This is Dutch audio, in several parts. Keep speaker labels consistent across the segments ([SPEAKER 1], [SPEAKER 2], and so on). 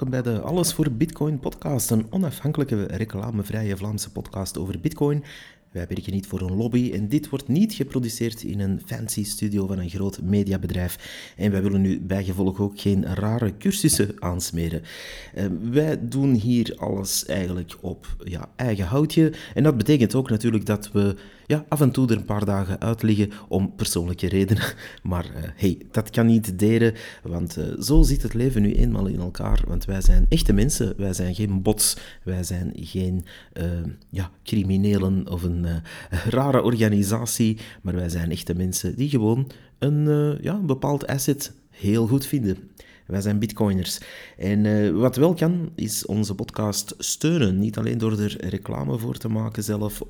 [SPEAKER 1] welkom bij de Alles voor Bitcoin podcast, een onafhankelijke reclamevrije Vlaamse podcast over Bitcoin. Wij werken niet voor een lobby en dit wordt niet geproduceerd in een fancy studio van een groot mediabedrijf. En wij willen nu bijgevolg ook geen rare cursussen aansmeren. Uh, wij doen hier alles eigenlijk op ja, eigen houtje. En dat betekent ook natuurlijk dat we ja, af en toe er een paar dagen uit liggen om persoonlijke redenen. Maar uh, hey, dat kan niet deren, want uh, zo zit het leven nu eenmaal in elkaar. Want wij zijn echte mensen, wij zijn geen bots, wij zijn geen uh, ja, criminelen of een rare organisatie, maar wij zijn echte mensen die gewoon een, ja, een bepaald asset heel goed vinden. Wij zijn bitcoiners. En uh, wat wel kan, is onze podcast steunen. Niet alleen door er reclame voor te maken zelf,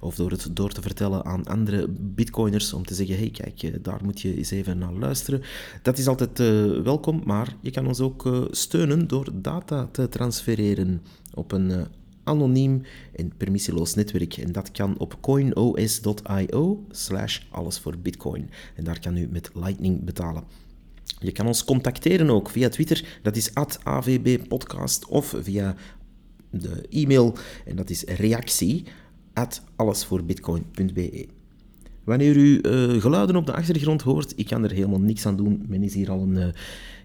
[SPEAKER 1] of door het door te vertellen aan andere bitcoiners, om te zeggen, hey kijk, daar moet je eens even naar luisteren. Dat is altijd welkom, maar je kan ons ook steunen door data te transfereren op een anoniem en permissieloos netwerk. En dat kan op coinos.io slash alles voor bitcoin. En daar kan u met Lightning betalen. Je kan ons contacteren ook via Twitter, dat is @avbpodcast of via de e-mail en dat is reactie allesvoorbitcoin.be. Wanneer u uh, geluiden op de achtergrond hoort, ik kan er helemaal niks aan doen. Men is hier al een uh,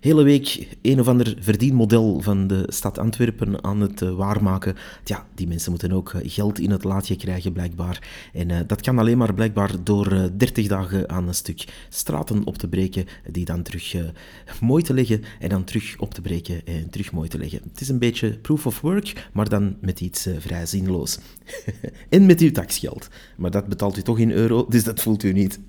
[SPEAKER 1] hele week een of ander verdienmodel van de stad Antwerpen aan het uh, waarmaken. Ja, die mensen moeten ook geld in het laadje krijgen, blijkbaar. En dat kan alleen maar blijkbaar door 30 dagen aan een stuk straten op te breken, die dan terug mooi te leggen en dan terug op te breken en terug mooi te leggen. Het is een beetje proof of work, maar dan met iets vrij zinloos. en met uw taxgeld. Maar dat betaalt u toch in euro, dus dat voelt u niet.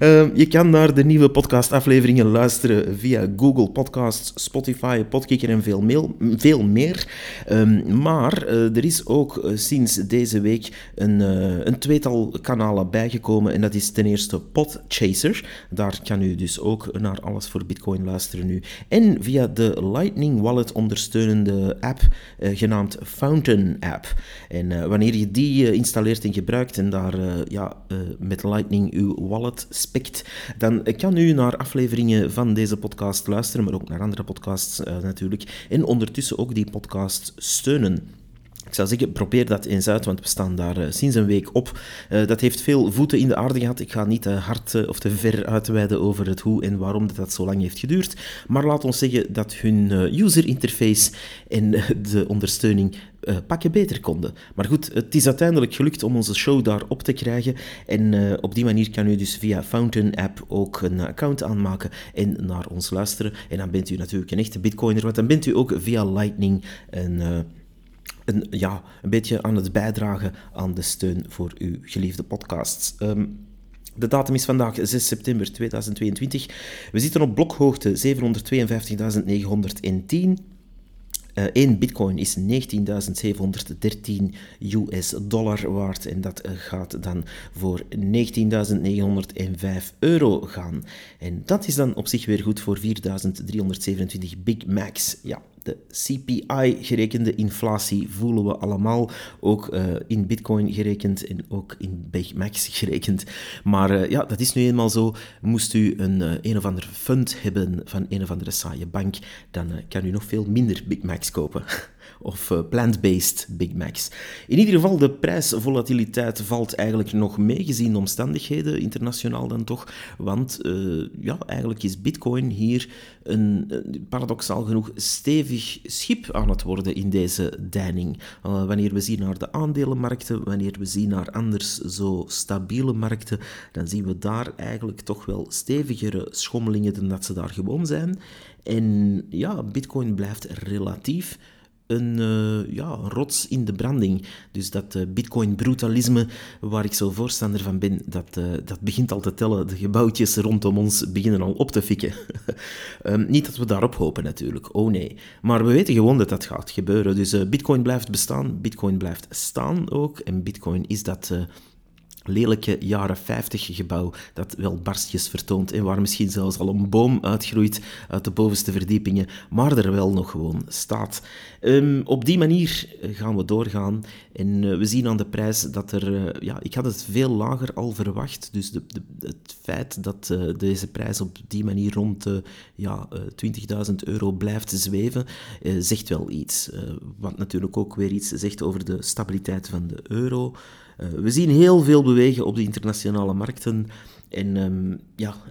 [SPEAKER 1] Uh, je kan naar de nieuwe podcastafleveringen luisteren via Google Podcasts, Spotify, Podkicker en veel, veel meer. Um, maar uh, er is ook uh, sinds deze week een, uh, een tweetal kanalen bijgekomen. En dat is ten eerste Podchaser. Daar kan u dus ook naar alles voor Bitcoin luisteren nu. En via de Lightning Wallet ondersteunende app genaamd Fountain App. En wanneer je die installeert en gebruikt en daar ja, met Lightning uw wallet spekt, dan kan u naar afleveringen van deze podcast luisteren, maar ook naar andere podcasts uh, natuurlijk. En ondertussen ook die podcast steunen. Ik zou zeggen, probeer dat eens uit, want we staan daar uh, sinds een week op. Uh, dat heeft veel voeten in de aarde gehad. Ik ga niet te hard uh, of te ver uitweiden over het hoe en waarom dat, dat zo lang heeft geduurd. Maar laat ons zeggen dat hun user interface en de ondersteuning pakken beter konden. Maar goed, het is uiteindelijk gelukt om onze show daar op te krijgen. En op die manier kan u dus via Fountain App ook een account aanmaken en naar ons luisteren. En dan bent u natuurlijk een echte bitcoiner, want dan bent u ook via Lightning een... een, ja, een beetje aan het bijdragen aan de steun voor uw geliefde podcasts. Um, de datum is vandaag 6 september 2022. We zitten op blokhoogte 752.910. Uh, één bitcoin is 19.713 US dollar waard en dat gaat dan voor 19.905 euro gaan. En dat is dan op zich weer goed voor 4.327 Big Macs. Ja, de CPI-gerekende inflatie voelen we allemaal, ook uh, in Bitcoin gerekend en ook in Big Macs gerekend. Maar uh, ja, dat is nu eenmaal zo. Moest u een uh, een of ander fund hebben van een of andere saaie bank, dan kan u nog veel minder Big kopen. of uh, plant-based Big Macs. In ieder geval, de prijsvolatiliteit valt eigenlijk nog mee gezien de omstandigheden, internationaal dan toch. Want uh, ja, eigenlijk is Bitcoin hier een, paradoxaal genoeg stevig schip aan het worden in deze deining. Uh, wanneer we zien naar de aandelenmarkten, wanneer we zien naar anders zo stabiele markten, dan zien we daar eigenlijk toch wel stevigere schommelingen dan dat ze daar gewoon zijn. En ja, Bitcoin blijft relatief een, uh, ja, rots in de branding. Dus dat uh, bitcoin-brutalisme, waar ik zo voorstander van ben, dat, uh, dat begint al te tellen. De gebouwtjes rondom ons beginnen al op te fikken. um, niet dat we daarop hopen natuurlijk, oh nee. Maar we weten gewoon dat dat gaat gebeuren. Dus bitcoin blijft bestaan, bitcoin blijft staan ook. En bitcoin is dat lelijke jaren 50 gebouw dat wel barstjes vertoont en waar misschien zelfs al een boom uitgroeit uit de bovenste verdiepingen, maar er wel nog gewoon staat. Um, op die manier gaan we doorgaan en uh, we zien aan de prijs dat er, uh, ja, ik had het veel lager al verwacht, dus de, de, het feit dat deze prijs op die manier rond ja, 20.000 euro blijft zweven, zegt wel iets. wat natuurlijk ook weer iets zegt over de stabiliteit van de euro. We zien heel veel bewegen op de internationale markten en um, ja...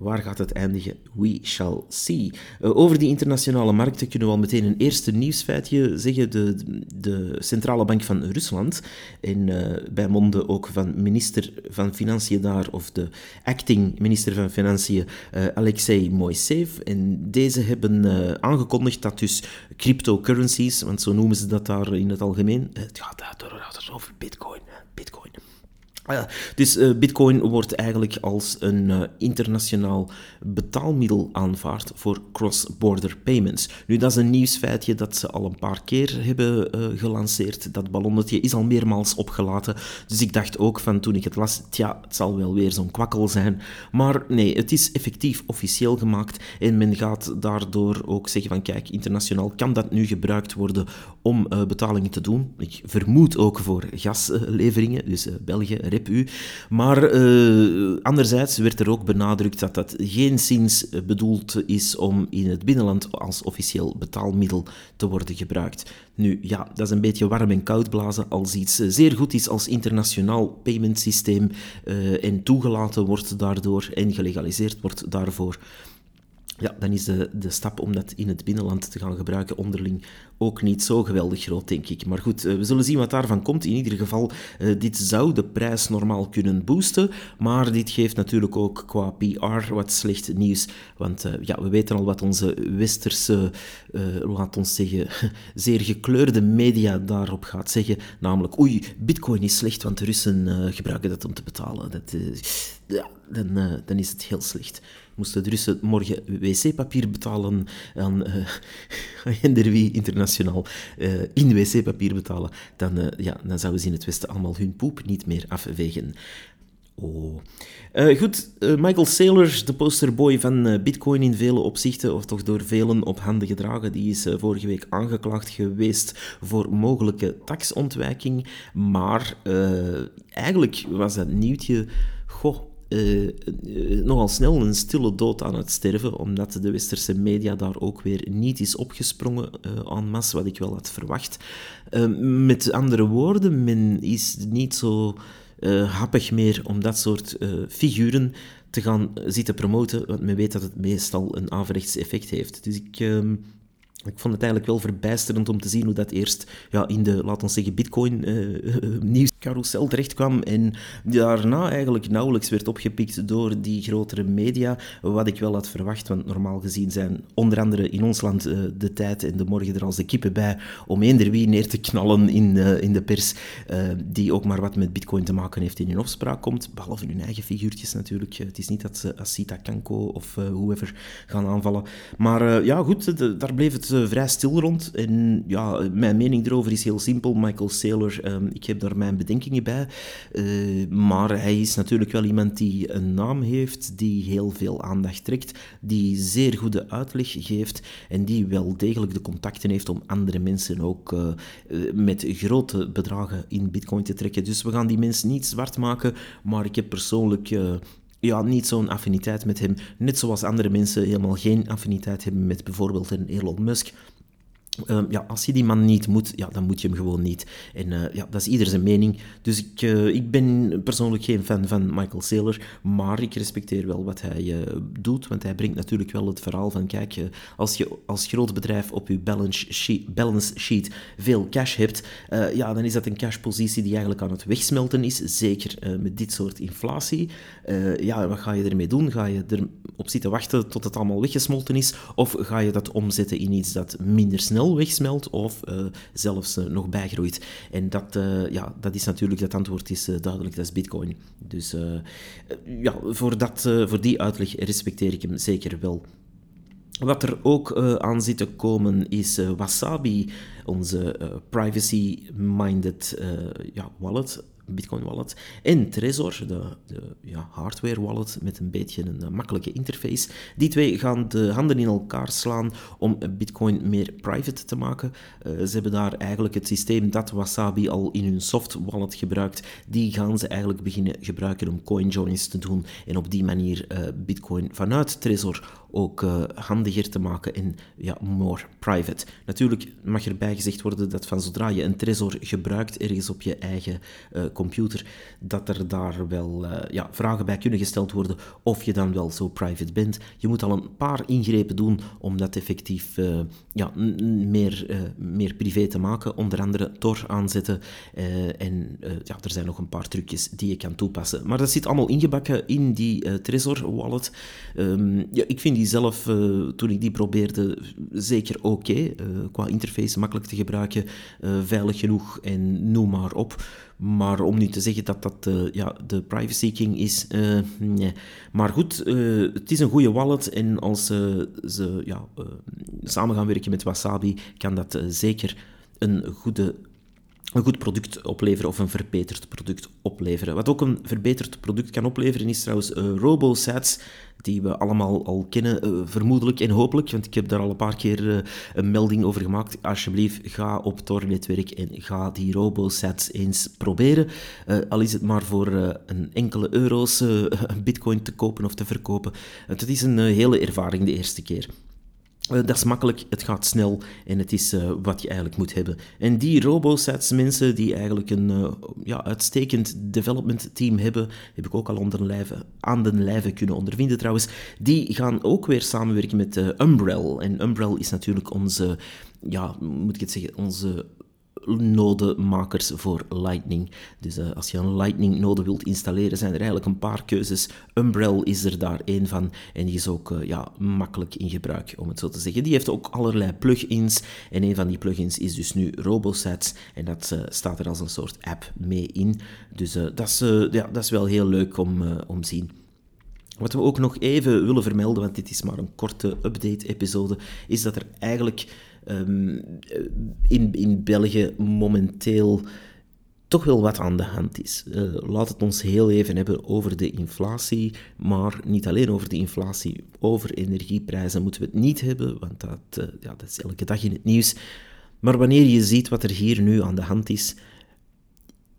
[SPEAKER 1] Waar gaat het eindigen? We shall see. Uh, over die internationale markten kunnen we al meteen een eerste nieuwsfeitje zeggen. De, de Centrale Bank van Rusland, en uh, bij monden ook van minister van Financiën daar, of de acting minister van Financiën, uh, Alexei Moiseev. En deze hebben aangekondigd dat dus cryptocurrencies, want zo noemen ze dat daar in het algemeen, het gaat over bitcoin, bitcoin Ah dus uh, Bitcoin wordt eigenlijk als een uh, internationaal betaalmiddel aanvaard voor cross-border payments. Nu, dat is een nieuwsfeitje dat ze al een paar keer hebben uh, gelanceerd. Dat ballonnetje is al meermaals opgelaten. Dus ik dacht ook van toen ik het las, tja, het zal wel weer zo'n kwakkel zijn. Maar nee, het is effectief officieel gemaakt en men gaat daardoor ook zeggen van kijk, internationaal kan dat nu gebruikt worden om betalingen te doen. Ik vermoed ook voor gasleveringen, dus België, Maar uh, anderzijds werd er ook benadrukt dat dat geen zins bedoeld is om in het binnenland als officieel betaalmiddel te worden gebruikt. Nu, ja, dat is een beetje warm en koud blazen als iets zeer goed is als internationaal paymentsysteem en toegelaten wordt daardoor en gelegaliseerd wordt daarvoor ja, dan is de, de stap om dat in het binnenland te gaan gebruiken onderling ook niet zo geweldig groot, denk ik. Maar goed, eh, we zullen zien wat daarvan komt. In ieder geval, uh, dit zou de prijs normaal kunnen boosten, maar dit geeft natuurlijk ook qua PR wat slecht nieuws. Want uh, ja, we weten al wat onze westerse, laat ons zeggen, zeer gekleurde media daarop gaat zeggen. Namelijk, oei, bitcoin is slecht, want de Russen gebruiken dat om te betalen. Dat, ja, dan, dan is het heel slecht moesten de Russen morgen wc-papier betalen aan uh, wie internationaal uh, in wc-papier betalen, dan, uh, ja, dan zouden ze in het Westen allemaal hun poep niet meer afwegen. Oh. Uh, goed, uh, Michael Saylor, de posterboy van uh, Bitcoin in vele opzichten, of toch door velen op handen gedragen, die is vorige week aangeklaagd geweest voor mogelijke taxontwijking. Maar eigenlijk was dat nieuwtje, goh, uh, nogal snel een stille dood aan het sterven, omdat de westerse media daar ook weer niet is opgesprongen uh, en masse, wat ik wel had verwacht. met andere woorden, men is niet zo happig meer om dat soort figuren te gaan zitten promoten, want men weet dat het meestal een averechts effect heeft. Dus ik ehm, ik vond het eigenlijk wel verbijsterend om te zien hoe dat eerst ja, in de, laten we zeggen, bitcoin-nieuwscarousel uh, terecht kwam en daarna eigenlijk nauwelijks werd opgepikt door die grotere media, wat ik wel had verwacht, want normaal gezien zijn onder andere in ons land de tijd en de morgen er als de kippen bij om eender wie neer te knallen in, in de pers die ook maar wat met bitcoin te maken heeft in hun opspraak komt, behalve hun eigen figuurtjes natuurlijk. Het is niet dat ze Asita Kanko of whoever gaan aanvallen. Maar ja, goed, daar bleef het uh, vrij stil rond. En ja, mijn mening erover is heel simpel. Michael Saylor, um, ik heb daar mijn bedenkingen bij. Uh, maar hij is natuurlijk wel iemand die een naam heeft, die heel veel aandacht trekt, die zeer goede uitleg geeft en die wel degelijk de contacten heeft om andere mensen ook uh, met grote bedragen in bitcoin te trekken. Dus we gaan die mensen niet zwart maken, maar ik heb persoonlijk ja, niet zo'n affiniteit met hem. Net zoals andere mensen helemaal geen affiniteit hebben met bijvoorbeeld een Elon Musk. Ehm, ja, als je die man niet moet, ja, dan moet je hem gewoon niet. En uh, ja, dat is ieder zijn mening. Dus ik, uh, ik ben persoonlijk geen fan van Michael Saylor, maar ik respecteer wel wat hij uh, doet, want hij brengt natuurlijk wel het verhaal van, kijk, als je als groot bedrijf op je balance sheet, balance sheet veel cash hebt, ja, dan is dat een cashpositie die eigenlijk aan het wegsmelten is, zeker met dit soort inflatie. ja, wat ga je ermee doen? Ga je erop zitten wachten tot het allemaal weggesmolten is, of ga je dat omzetten in iets dat minder snel wegsmelt of uh, zelfs uh, nog bijgroeit. En dat, uh, ja, dat is natuurlijk, dat antwoord is duidelijk, dat is bitcoin. Dus ja, voor, dat, voor die uitleg respecteer ik hem zeker wel. Wat er ook aan zit te komen is wasabi onze privacy-minded ja, wallet. Bitcoin Wallet. En Trezor, de, de ja, hardware wallet met een beetje een, eh, makkelijke interface. Die twee gaan de handen in elkaar slaan om Bitcoin meer private te maken. Uh, ze hebben daar eigenlijk het systeem dat Wasabi al in hun soft wallet gebruikt. Die gaan ze eigenlijk beginnen gebruiken om coin joins te doen. En op die manier uh, Bitcoin vanuit Trezor ook handiger te maken en ja, more private. Natuurlijk mag erbij gezegd worden dat van zodra je een Trezor gebruikt ergens op je eigen uh, computer, dat er daar wel uh, ja, vragen bij kunnen gesteld worden of je dan wel zo private bent. Je moet al een paar ingrepen doen om dat effectief ja, meer, meer privé te maken. Onder andere Tor aanzetten en ja, er zijn nog een paar trucjes die je kan toepassen. Maar dat zit allemaal ingebakken in die Trezor wallet. Um, ja, ik vind die zelf, toen ik die probeerde, zeker oké. Qua interface makkelijk te gebruiken, veilig genoeg en noem maar op. Maar om nu te zeggen dat dat ja, de privacy king is, nee. Maar goed, het is een goede wallet en als ze ja, samen gaan werken met Wasabi, kan dat zeker een goede een goed product opleveren of een verbeterd product opleveren. Wat ook een verbeterd product kan opleveren is trouwens uh, RoboSats, die we allemaal al kennen, uh, vermoedelijk en hopelijk, want ik heb daar al een paar keer uh, een melding over gemaakt. Alsjeblieft, ga op Tor-netwerk en ga die RoboSats eens proberen. al is het maar voor een enkele euro's bitcoin te kopen of te verkopen. het is een hele ervaring de eerste keer. Uh, dat is makkelijk, het gaat snel en het is uh, wat je eigenlijk moet hebben. En die RoboSats mensen die eigenlijk een uh, ja, uitstekend development team hebben, heb ik ook al onder lijve, aan de lijve kunnen ondervinden trouwens, die gaan ook weer samenwerken met Umbrel. En Umbrel is natuurlijk onze, ja, moet ik het zeggen, onze nodemakers voor Lightning. Dus uh, als je een Lightning-node wilt installeren, zijn er eigenlijk een paar keuzes. Umbrel is er daar één van en die is ook uh, ja, makkelijk in gebruik, om het zo te zeggen. Die heeft ook allerlei plugins en een van die plugins is dus nu RoboSats en dat uh, staat er als een soort app mee in. Dus dat, is, ja, dat is wel heel leuk om, om te zien. Wat we ook nog even willen vermelden, want dit is maar een korte update-episode, is dat er eigenlijk um, in, in België momenteel toch wel wat aan de hand is. Uh, laat het ons heel even hebben over de inflatie, maar niet alleen over de inflatie, over energieprijzen moeten we het niet hebben, want dat, uh, ja, dat is elke dag in het nieuws. Maar wanneer je ziet wat er hier nu aan de hand is,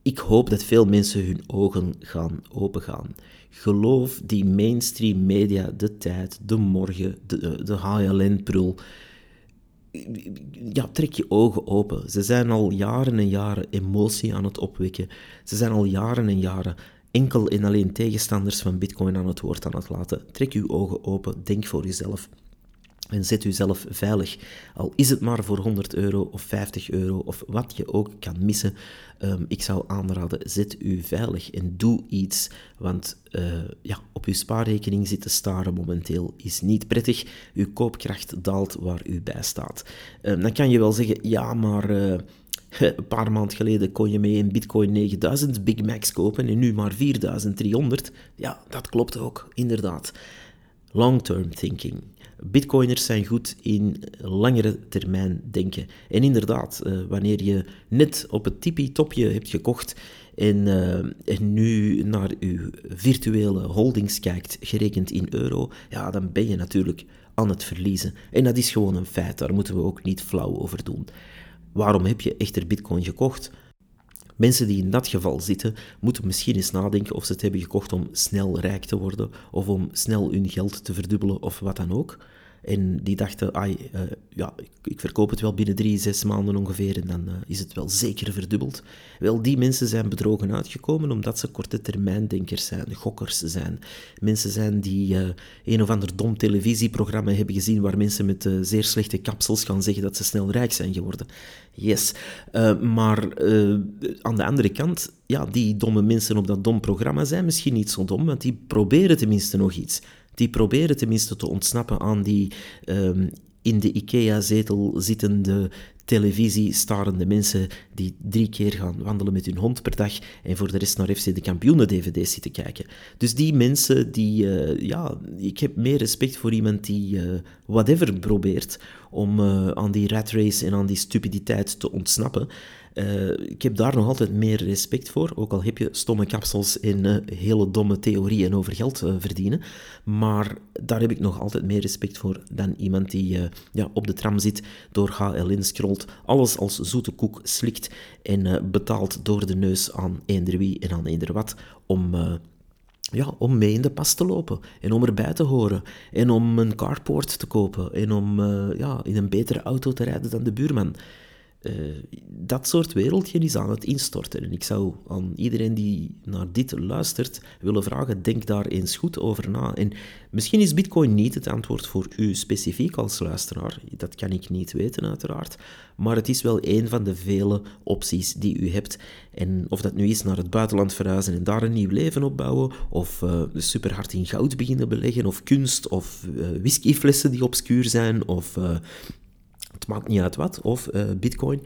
[SPEAKER 1] ik hoop dat veel mensen hun ogen gaan opengaan. Geloof die mainstream media, de tijd, de morgen, de, de HLN-prul ja, trek je ogen open. Ze zijn al jaren en jaren emotie aan het opwekken. Ze zijn al jaren en jaren enkel en alleen tegenstanders van Bitcoin aan het woord aan het laten. Trek uw ogen open, denk voor jezelf. En zet uzelf veilig. Al is het maar voor 100 euro of 50 euro of wat je ook kan missen. Um, ik zou aanraden, zet u veilig en doe iets. Want uh, ja, op uw spaarrekening zitten staren momenteel is niet prettig. Uw koopkracht daalt waar u bij staat. Um, dan kan je wel zeggen, ja, maar... Uh, een paar maanden geleden kon je mee een Bitcoin 9000 Big Macs kopen en nu maar 4300. Ja, dat klopt ook, inderdaad. Long-term thinking. Bitcoiners zijn goed in langere termijn denken. En inderdaad, uh, wanneer je net op het tippie-topje hebt gekocht en, uh, en, nu naar je virtuele holdings kijkt, gerekend in euro, ja, dan ben je natuurlijk aan het verliezen. En dat is gewoon een feit, daar moeten we ook niet flauw over doen. Waarom heb je echter Bitcoin gekocht? Mensen die in dat geval zitten, moeten misschien eens nadenken of ze het hebben gekocht om snel rijk te worden of om snel hun geld te verdubbelen of wat dan ook. En die dachten, ai, uh, ja, ik, ik, verkoop het wel binnen drie, zes maanden ongeveer en dan uh, is het wel zeker verdubbeld. Wel, die mensen zijn bedrogen uitgekomen omdat ze korte termijndenkers zijn, gokkers zijn. Mensen zijn die uh, een of ander dom televisieprogramma hebben gezien waar mensen met zeer slechte kapsels gaan zeggen dat ze snel rijk zijn geworden. Yes. maar aan de andere kant, ja, die domme mensen op dat dom programma zijn misschien niet zo dom, want die proberen tenminste nog iets die proberen tenminste te ontsnappen aan die um, in de IKEA-zetel zittende televisie-starende mensen die drie keer gaan wandelen met hun hond per dag en voor de rest naar FC de Kampioenen-dvd's zitten kijken. Dus die mensen, die, uh, ja, ik heb meer respect voor iemand die uh, whatever probeert om uh, aan die rat race en aan die stupiditeit te ontsnappen. Uh, ik heb daar nog altijd meer respect voor, ook al heb je stomme kapsels en uh, hele domme theorieën over geld uh, verdienen. Maar daar heb ik nog altijd meer respect voor dan iemand die ja, op de tram zit, door HLN scrolt, alles als zoete koek slikt en betaalt door de neus aan eender wie en aan eender wat om ja, om mee in de pas te lopen en om erbij te horen en om een carport te kopen en om ja, in een betere auto te rijden dan de buurman. Uh, dat soort wereldje is aan het instorten. En ik zou aan iedereen die naar dit luistert willen vragen, denk daar eens goed over na. En misschien is bitcoin niet het antwoord voor u specifiek als luisteraar. Dat kan ik niet weten uiteraard. Maar het is wel een van de vele opties die u hebt. En of dat nu is naar het buitenland verhuizen en daar een nieuw leven opbouwen, of uh, super hard in goud beginnen beleggen, of kunst, of uh, whiskyflessen die obscuur zijn, of het maakt niet uit wat, of uh, bitcoin,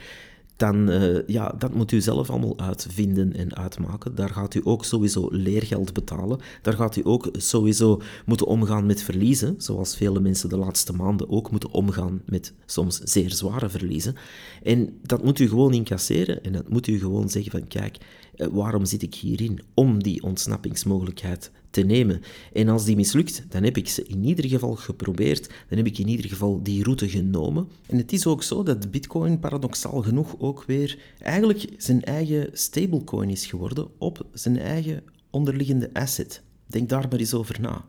[SPEAKER 1] dan uh, ja, dat moet u zelf allemaal uitvinden en uitmaken. Daar gaat u ook sowieso leergeld betalen. Daar gaat u ook sowieso moeten omgaan met verliezen, zoals vele mensen de laatste maanden ook moeten omgaan met soms zeer zware verliezen. En dat moet u gewoon incasseren en dat moet u gewoon zeggen van kijk, eh, waarom zit ik hierin? Om die ontsnappingsmogelijkheid te nemen. En als die mislukt, dan heb ik ze in ieder geval geprobeerd, dan heb ik in ieder geval die route genomen. En het is ook zo dat Bitcoin paradoxaal genoeg ook weer eigenlijk zijn eigen stablecoin is geworden op zijn eigen onderliggende asset. Denk daar maar eens over na.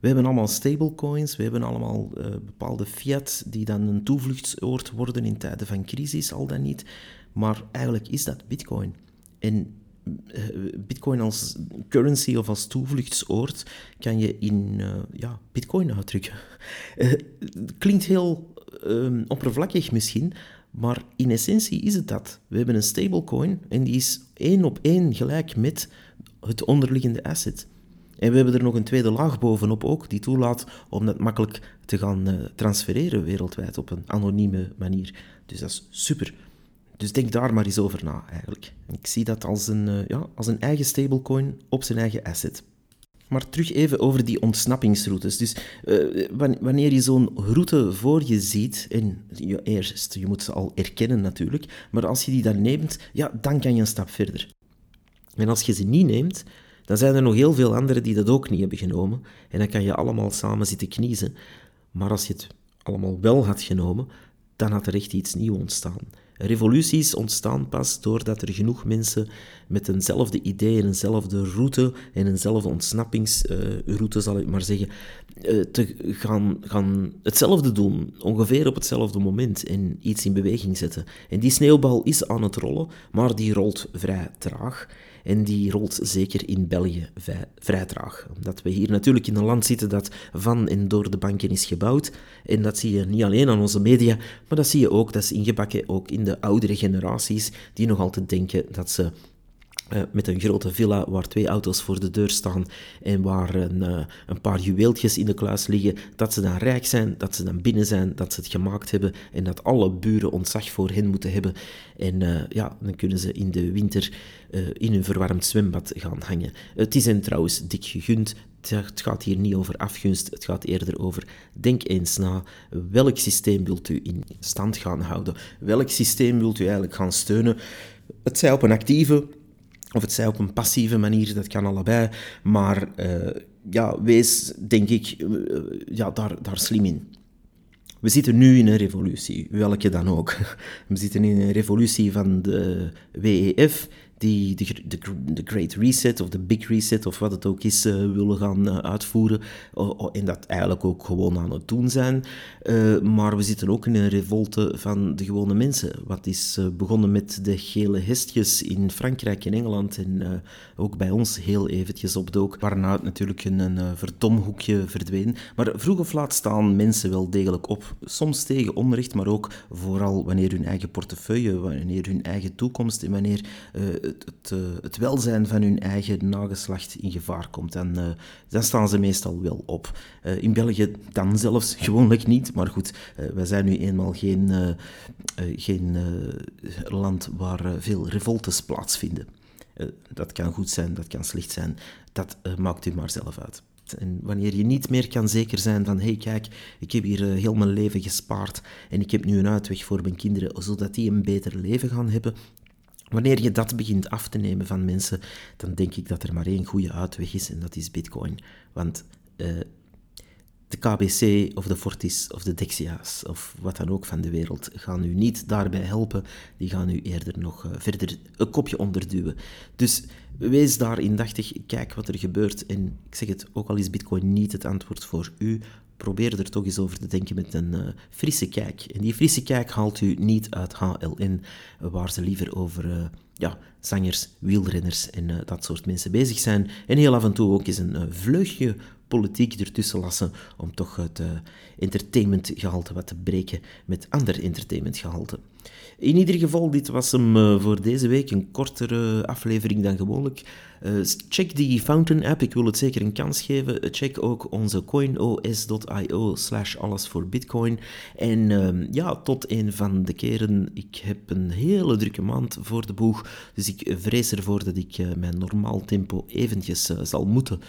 [SPEAKER 1] We hebben allemaal stablecoins, we hebben allemaal uh, bepaalde fiat die dan een toevluchtsoord worden in tijden van crisis, al dan niet. Maar eigenlijk is dat Bitcoin. En eh, Bitcoin als currency of als toevluchtsoord kan je in uh, ja, Bitcoin uitdrukken. Uh, klinkt heel uh, oppervlakkig misschien, maar in essentie is het dat. We hebben een stablecoin en die is één op één gelijk met het onderliggende asset. En we hebben er nog een tweede laag bovenop ook, die toelaat om dat makkelijk te gaan transfereren wereldwijd op een anonieme manier. Dus dat is super. Dus denk daar maar eens over na, eigenlijk. Ik zie dat als een, uh, ja, als een eigen stablecoin op zijn eigen asset. Maar terug even over die ontsnappingsroutes. Dus uh, wanneer je zo'n route voor je ziet, en je, eerst, je moet ze al erkennen natuurlijk, maar als je die dan neemt, ja, dan kan je een stap verder. En als je ze niet neemt, dan zijn er nog heel veel anderen die dat ook niet hebben genomen. En dan kan je allemaal samen zitten kniezen. Maar als je het allemaal wel had genomen, dan had er echt iets nieuws ontstaan. Revoluties ontstaan pas doordat er genoeg mensen met eenzelfde idee en eenzelfde route en eenzelfde ontsnappingsroute, zal ik maar zeggen, eh, te gaan, gaan hetzelfde doen, ongeveer op hetzelfde moment en iets in beweging zetten. En die sneeuwbal is aan het rollen, maar die rolt vrij traag. En die rolt zeker in België vrij traag. Omdat we hier natuurlijk in een land zitten dat van en door de banken is gebouwd. En dat zie je niet alleen aan onze media, maar dat zie je ook, dat is ingebakken ook in de oudere generaties, die nog altijd denken dat ze uh, met een grote villa waar twee auto's voor de deur staan en waar een, uh, een, paar juweeltjes in de kluis liggen, dat ze dan rijk zijn, dat ze dan binnen zijn, dat ze het gemaakt hebben en dat alle buren ontzag voor hen moeten hebben. En uh, ja, dan kunnen ze in de winter in hun verwarmd zwembad gaan hangen. Het is hen trouwens dik gegund. Het gaat hier niet over afgunst, het gaat eerder over denk eens na. Welk systeem wilt u in stand gaan houden? Welk systeem wilt u eigenlijk gaan steunen? Het zij op een actieve of het zij op een passieve manier, dat kan allebei. Maar uh, ja, wees, denk ik, uh, ja, daar, daar slim in. We zitten nu in een revolutie, welke dan ook. We zitten in een revolutie van de WEF, die de, de, de, Great Reset of de Big Reset of wat het ook is uh, willen gaan uh, uitvoeren. En dat eigenlijk ook gewoon aan het doen zijn. maar we zitten ook in een revolte van de gewone mensen. Wat is begonnen met de gele hestjes in Frankrijk en Engeland en ook bij ons heel eventjes opdook. Waarna het natuurlijk een, een verdomhoekje verdween. Maar vroeg of laat staan mensen wel degelijk op. Soms tegen onrecht, maar ook vooral wanneer hun eigen portefeuille, wanneer hun eigen toekomst en wanneer het, het, het, welzijn van hun eigen nageslacht in gevaar komt, dan, dan staan ze meestal wel op. in België dan zelfs gewoonlijk niet, maar goed, wij zijn nu eenmaal geen, geen land waar veel revoltes plaatsvinden. dat kan goed zijn, dat kan slecht zijn, dat maakt u maar zelf uit. En wanneer je niet meer kan zeker zijn van, hé hey, kijk, ik heb hier heel mijn leven gespaard en ik heb nu een uitweg voor mijn kinderen, zodat die een beter leven gaan hebben, Wanneer je dat begint af te nemen van mensen, dan denk ik dat er maar één goede uitweg is en dat is Bitcoin. Want uh, de KBC of de Fortis of de Dexia's of wat dan ook van de wereld gaan u niet daarbij helpen. Die gaan u eerder nog uh, verder een kopje onderduwen. Dus wees daar indachtig, kijk wat er gebeurt. En ik zeg het, ook al is Bitcoin niet het antwoord voor u, probeer er toch eens over te denken met een uh, frisse kijk. En die frisse kijk haalt u niet uit HLN, waar ze liever over uh, ja, zangers, wielrenners en dat soort mensen bezig zijn. En heel af en toe ook eens een vleugje politiek ertussen lassen om toch het entertainmentgehalte wat te breken met ander entertainmentgehalte. In ieder geval, dit was hem voor deze week. Een kortere aflevering dan gewoonlijk. Uh, check die Fountain app, ik wil het zeker een kans geven. Check ook onze coinos.io slash alles voor bitcoin. En uh, ja, tot een van de keren. Ik heb een hele drukke maand voor de boeg, dus ik vrees ervoor dat ik uh, mijn normaal tempo eventjes zal moeten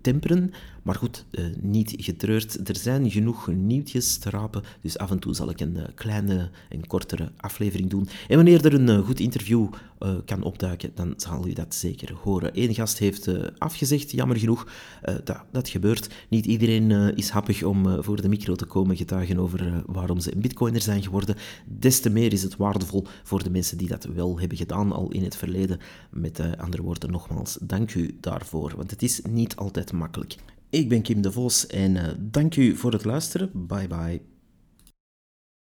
[SPEAKER 1] temperen. Maar goed, niet getreurd. Er zijn genoeg nieuwtjes te rapen, dus af en toe zal ik een kleine en kortere aflevering doen. En wanneer er een goed interview kan opduiken, dan zal je dat zeker. Eén gast heeft uh, afgezegd, jammer genoeg. Uh, dat, dat, gebeurt. Niet iedereen uh, is happig om voor de micro te komen getuigen over waarom ze een bitcoiner zijn geworden. Des te meer is het waardevol voor de mensen die dat wel hebben gedaan al in het verleden. Met andere woorden, nogmaals, dank u daarvoor, want het is niet altijd makkelijk. Ik ben Kim de Vos en dank u voor het luisteren. Bye bye.